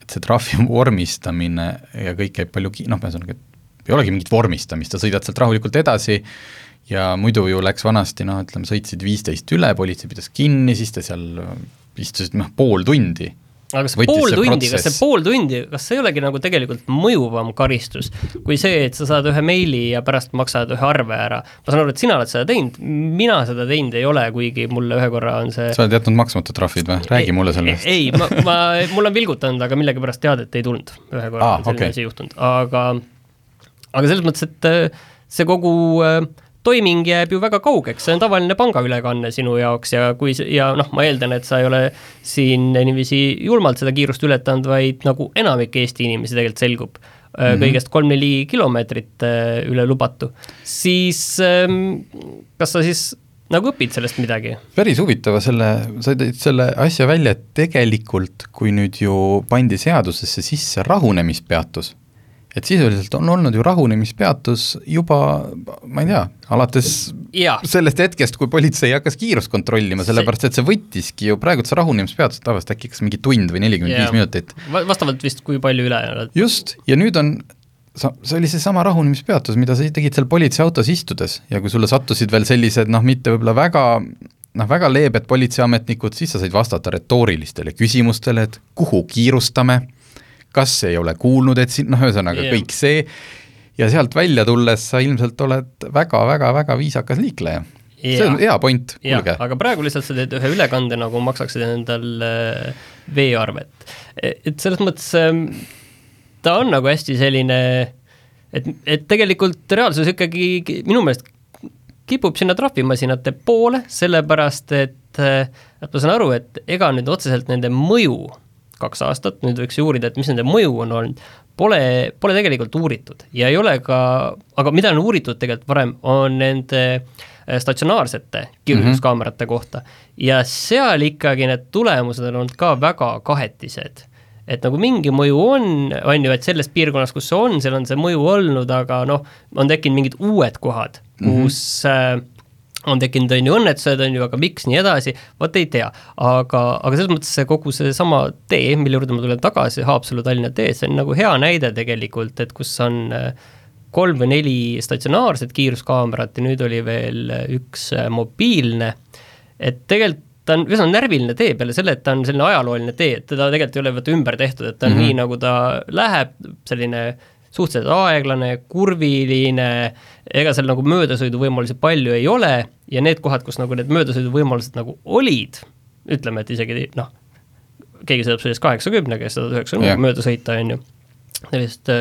[SPEAKER 1] et see trahvi (laughs) vormistamine ja kõik käib palju ki-, noh, ühesõnaga, et ei olegi mingit vormistamist, sa sõidad sealt rahulikult edasi ja muidu ju läks vanasti noh, ütleme, sõitsid viisteist üle, politsei pidas kinni, siis te seal istusid noh, pool tundi
[SPEAKER 2] aga kas pool tundi, kas see pool tundi, kas see ei olegi nagu tegelikult mõjuvam karistus kui see, et sa saad ühe meili ja pärast maksad ühe arve ära? ma saan aru, et sina oled seda teinud, mina seda teinud ei ole, kuigi mulle ühe korra on see
[SPEAKER 1] sa oled jätnud maksmata trahvid või? räägi mulle sellest.
[SPEAKER 2] ei, ma, ma, mul on vilgutanud, aga millegipärast teadet ei tulnud, ühe korra ah, on selline okay. asi juhtunud, aga aga selles mõttes, et äh, see kogu äh, toiming jääb ju väga kaugeks, see on tavaline pangaülekanne sinu jaoks ja kui ja noh, ma eeldan, et sa ei ole siin niiviisi julmalt seda kiirust ületanud, vaid nagu enamik Eesti inimesi tegelikult selgub mm, -hmm. kõigest kolm-neli kilomeetrit äh, üle lubatu, siis ähm, kas sa siis nagu õpid sellest midagi?
[SPEAKER 1] päris huvitava selle, sa tõid selle asja välja, et tegelikult kui nüüd ju pandi seadusesse sisse rahunemispeatus et sisuliselt on olnud ju rahunemispeatus juba, ma ei tea, alates ja. sellest hetkest, kui politsei hakkas kiirust kontrollima, sellepärast et see võttiski ju praegu see rahunemispeatus tavaliselt äkki kas mingi tund või nelikümmend viis minutit.
[SPEAKER 2] vastavalt vist, kui palju ülejäänud.
[SPEAKER 1] just, ja nüüd on sa, see oli seesama rahunemispeatus, mida sa tegid seal politseiautos istudes ja kui sulle sattusid veel sellised noh, mitte võib-olla väga noh, väga leebed politseiametnikud, siis sa said vastata retoorilistele küsimustele, et kuhu kiirustame kas ei ole kuulnud, et siin noh, ühesõnaga yeah. kõik see, ja sealt välja tulles sa ilmselt oled väga-väga-väga viisakas liikleja. Ja, see on hea point, kuulge.
[SPEAKER 2] aga praegu lihtsalt sa teed ühe ülekande, nagu maksaksid endal äh, veearvet. E, et selles mõttes ähm, ta on nagu hästi selline, et, et tegelikult reaalsus ikkagi minu meelest kipub sinna trahvimasinate poole, sellepärast et, äh, et ma saan aru, et ega nüüd otseselt nende mõju kaks aastat, nüüd võiks uurida, et mis nende mõju on olnud, pole, pole tegelikult uuritud ja ei ole ka, aga mida on uuritud tegelikult varem, on nende äh, statsionaarsete kiiruskaamerate mm -hmm. kohta ja seal ikkagi need tulemused on olnud ka väga kahetised et nagu mingi mõju on, on ju, et selles piirkonnas, kus see on, seal on see mõju olnud, aga noh, on tekkinud mingid uued kohad, kus mm -hmm. äh, on tekkinud, on ju, õnnetused, on ju, aga miks, nii edasi, vot ei tea. aga, aga selles mõttes see kogu seesama tee, mille juurde ma tulen tagasi, Haapsalu-Tallinna tee, see on nagu hea näide tegelikult, et kus on äh, kolm või neli statsionaarset kiiruskaamerat ja nüüd oli veel üks äh, mobiilne, et tegelikult ta on üsna närviline tee peale selle, et ta on selline ajalooline tee, et teda tegelikult ei ole vaata ümber tehtud, et ta on mm -hmm. nii, nagu ta läheb, selline suhteliselt aeglane, kurviline, ega seal nagu möödasõiduvõimalusi palju ei ole ja need kohad, kus nagu need möödasõiduvõimalused nagu olid, ütleme, et isegi noh, keegi sõidab sellest kaheksakümnega ja sada üheksakümnega yeah. mööda sõita, on ju, sellist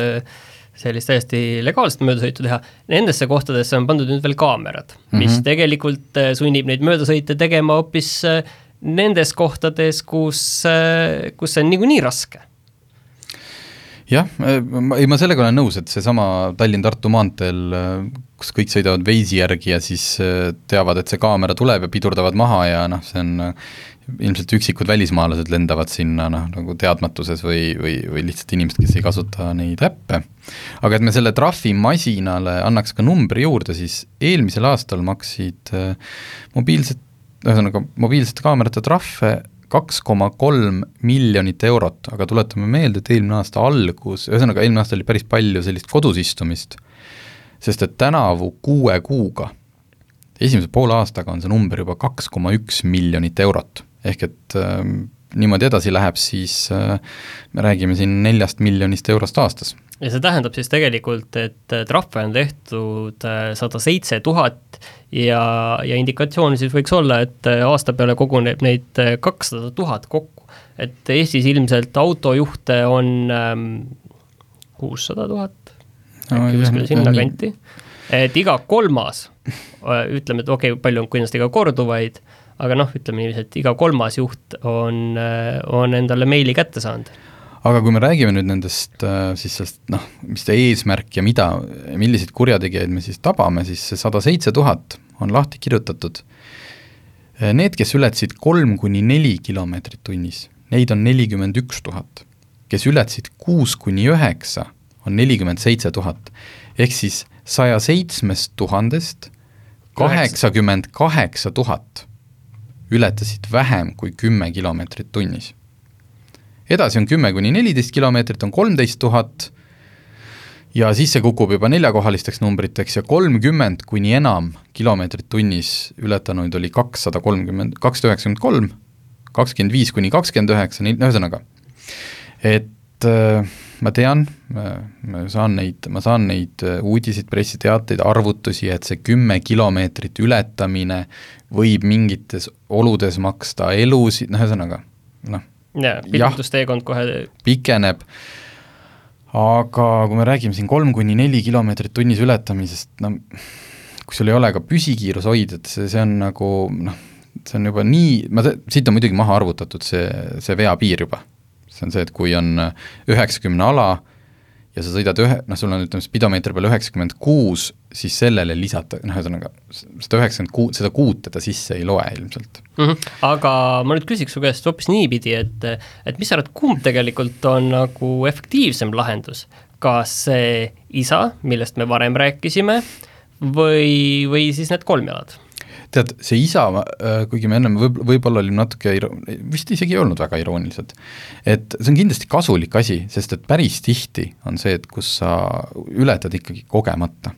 [SPEAKER 2] sellist täiesti legaalset möödasõitu teha, nendesse kohtadesse on pandud nüüd veel kaamerad mm, -hmm. mis mhm. tegelikult äh, sunnib neid möödasõite tegema hoopis äh, nendes kohtades, kus, äh, kus see on niikuinii raske
[SPEAKER 1] jah, ei ma sellega olen nõus, et seesama Tallinn-Tartu maanteel, kus kõik sõidavad Waze'i järgi ja siis äh, teavad, et see kaamera tuleb ja pidurdavad maha ja noh, see on äh, ilmselt üksikud välismaalased lendavad sinna noh, nagu teadmatuses või, või, või lihtsalt inimesed, kes ei kasuta neid äppe. aga et me selle trahvimasinale annaks ka numbri juurde, siis eelmisel aastal maksid äh, mobiilsed, ühesõnaga mobiilsete kaamerate trahve kaks koma kolm miljonit eurot, aga tuletame meelde, et eelmine aasta algus, ühesõnaga eelmine aasta oli päris palju sellist kodus istumist, sest et tänavu kuue kuuga, esimese poole aastaga on see number juba kaks koma üks miljonit eurot, ehk et äh, niimoodi edasi läheb, siis äh, me räägime siin neljast miljonist eurost aastas.
[SPEAKER 2] Ja see tähendab siis tegelikult, et trahve on tehtud äh, sada seitse tuhat ja, ja indikatsioon siis võiks olla, et äh, aasta peale koguneb neid kakssada tuhat kokku. et Eestis ilmselt autojuhte on ähm, kuussada ähm, tuhat, äkki kuskil sinnakanti, et iga kolmas, ütleme, et okei okay,, palju on kindlasti ka korduvaid, aga noh, ütleme niiviisi, et iga kolmas juht on, on endale meili kätte saanud
[SPEAKER 1] aga kui me räägime nüüd nendest äh, siis sellest noh, mis see eesmärk ja mida, milliseid kurjategijaid me siis tabame, siis see sada seitse tuhat on lahti kirjutatud. Äh, need, kes ületasid kolm kuni neli kilomeetrit tunnis, neid on nelikümmend üks tuhat. kes ületasid kuus kuni üheksa, on nelikümmend seitse tuhat. ehk siis saja seitsmest tuhandest kaheksakümmend kaheksa tuhat ületasid vähem kui kümme kilomeetrit tunnis edasi on kümme kuni neliteist kilomeetrit, on kolmteist tuhat, ja siis see kukub juba neljakohalisteks numbriteks ja kolmkümmend kuni enam kilomeetrit tunnis ületanuid oli kakssada kolmkümmend, kakssada üheksakümmend kolm, kakskümmend viis kuni kakskümmend üheksa, ühesõnaga, et äh, ma tean, ma saan neid, ma saan neid äh, uudiseid, pressiteateid, arvutusi, et see kümme kilomeetrit ületamine võib mingites oludes maksta elusid, noh ühesõnaga, noh,
[SPEAKER 2] jaa, pikendusteekond kohe
[SPEAKER 1] pikeneb, aga kui me räägime siin kolm kuni neli kilomeetrit tunnis ületamisest, no kui sul ei ole ka püsikiirushoidjat, see, see on nagu noh, see on juba nii, ma, siit on muidugi maha arvutatud see, see veapiir juba. see on see, et kui on üheksakümne ala ja sa sõidad ühe, noh, sul on ütleme, spidomeetri peal üheksakümmend kuus, siis sellele lisata, noh, ühesõnaga seda üheksakümmend kuut, seda kuute ta sisse ei loe ilmselt
[SPEAKER 2] mm. -hmm. aga ma nüüd küsiks su käest hoopis niipidi, et, et mis sa arvad, kumb tegelikult on nagu efektiivsem lahendus, kas see isa, millest me varem rääkisime, või, või siis need kolmjalad?
[SPEAKER 1] Tead, see isa, äh, kuigi me ennem võib, võib-olla olime natuke iro-, vist isegi ei olnud väga iroonilised, et see on kindlasti kasulik asi, sest et päris tihti on see, et kus sa ületad ikkagi kogemata.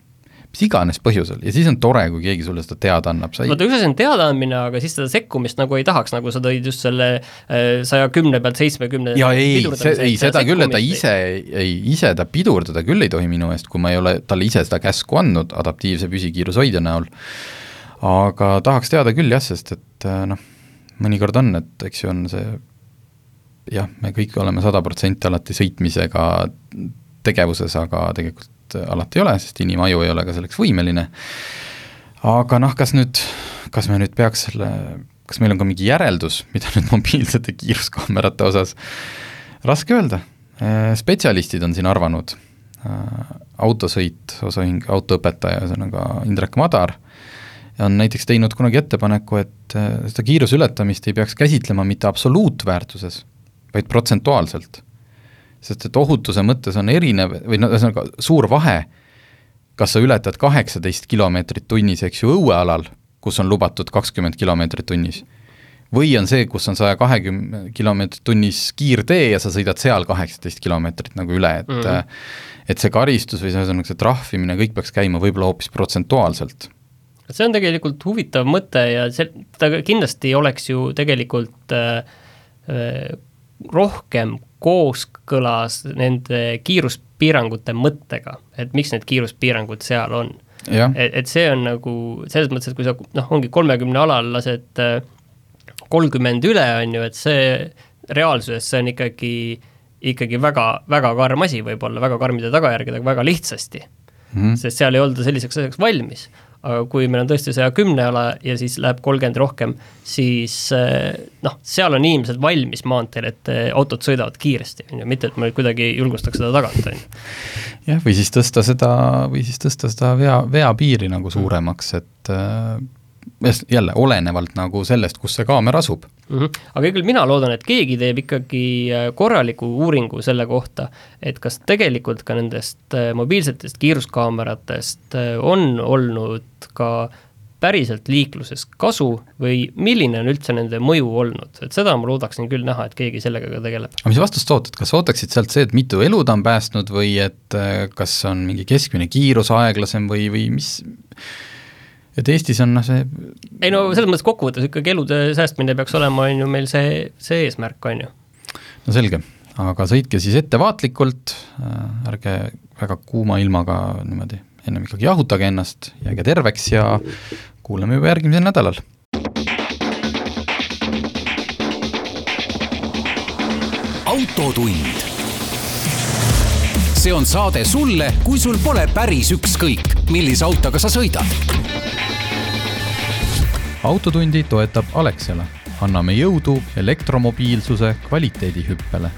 [SPEAKER 1] Mis iganes põhjusel. Ja siis on tore, kui keegi sulle seda teada annab,
[SPEAKER 2] sa ei vaata, üks asi on teadaandmine, aga siis seda sekkumist nagu ei tahaks, nagu sa tõid just selle äh, saja kümne pealt seitsmekümne
[SPEAKER 1] jaa, ei, see, ei seda küll, et ta ise, ei, ise ta pidurdada küll ei tohi minu eest, kui ma ei ole talle ise seda käsku andnud adaptiivse püsikiirushoidja näol aga tahaks teada küll jah, sest et äh, noh, mõnikord on, et eks ju on see jah, me kõik oleme sada protsenti alati sõitmisega tegevuses, aga tegelikult alati ei ole, sest inimaju ei ole ka selleks võimeline. aga noh, kas nüüd, kas me nüüd peaks selle, kas meil on ka mingi järeldus, mida nüüd mobiilsete kiiruskaamerate osas, raske öelda, äh, spetsialistid on siin arvanud, äh, autosõit, osaühing, autoõpetaja, ühesõnaga Indrek Madar on näiteks teinud kunagi ettepaneku, et äh, seda kiiruse ületamist ei peaks käsitlema mitte absoluutväärtuses, vaid protsentuaalselt. sest et ohutuse mõttes on erinev või no ühesõnaga suur vahe, kas sa ületad kaheksateist kilomeetrit tunnis, eks ju, õuealal, kus on lubatud kakskümmend kilomeetrit tunnis, või on see, kus on saja kahekümne kilomeetrit tunnis kiirtee ja sa sõidad seal kaheksateist kilomeetrit nagu üle, et mm -hmm. et see karistus või ühesõnaga see trahvimine, kõik peaks käima võib-olla hoopis protsentuaalselt
[SPEAKER 2] see on tegelikult huvitav mõte ja see, ta kindlasti oleks ju tegelikult äh, äh, rohkem kooskõlas nende kiiruspiirangute mõttega, et miks need kiiruspiirangud seal on. et, et see on nagu selles mõttes, et kui sa noh, ongi kolmekümne alal lased äh, kolmkümmend üle, on ju, et see reaalsuses see on ikkagi, ikkagi väga, väga karm asi võib-olla, väga karmide tagajärgedega väga lihtsasti mm. -hmm. sest seal ei olda selliseks asjaks valmis aga kui meil on tõesti saja kümne ala ja siis läheb kolmkümmend rohkem, siis eh, noh, seal on inimesed valmis maanteel, et eh, autod sõidavad kiiresti, on ju, mitte et ma kuidagi julgustaks seda tagant, on ju.
[SPEAKER 1] jah, või siis tõsta seda, või siis tõsta seda vea, veapiiri nagu suuremaks, et äh, jälle olenevalt nagu sellest, kus see kaamera asub
[SPEAKER 2] mm. -hmm. aga küll mina loodan, et keegi teeb ikkagi äh, korraliku uuringu selle kohta, et kas tegelikult ka nendest äh, mobiilsetest kiiruskaameratest äh, on olnud ka päriselt liikluses kasu või milline on üldse nende mõju olnud, et seda ma loodaksin küll näha, et keegi sellega ka tegeleb.
[SPEAKER 1] aga mis vastust ootad, kas ootaksid sealt see, et mitu elu ta on päästnud või et kas on mingi keskmine kiirus aeglasem või, või mis et Eestis on noh, see
[SPEAKER 2] ei no selles mõttes kokkuvõttes ikkagi elude säästmine peaks olema, on ju, meil see, see eesmärk, on ju.
[SPEAKER 1] no selge, aga sõitke siis ettevaatlikult, äh, ärge väga kuuma ilmaga niimoodi ennem ikkagi jahutage ennast, jääge terveks ja kuuleme juba järgmisel nädalal.
[SPEAKER 3] autotund. see on saade sulle, kui sul pole päris ükskõik, millise autoga sa sõidad
[SPEAKER 1] autotundi toetab Alexela. anname jõudu elektromobiilsuse kvaliteedihüppele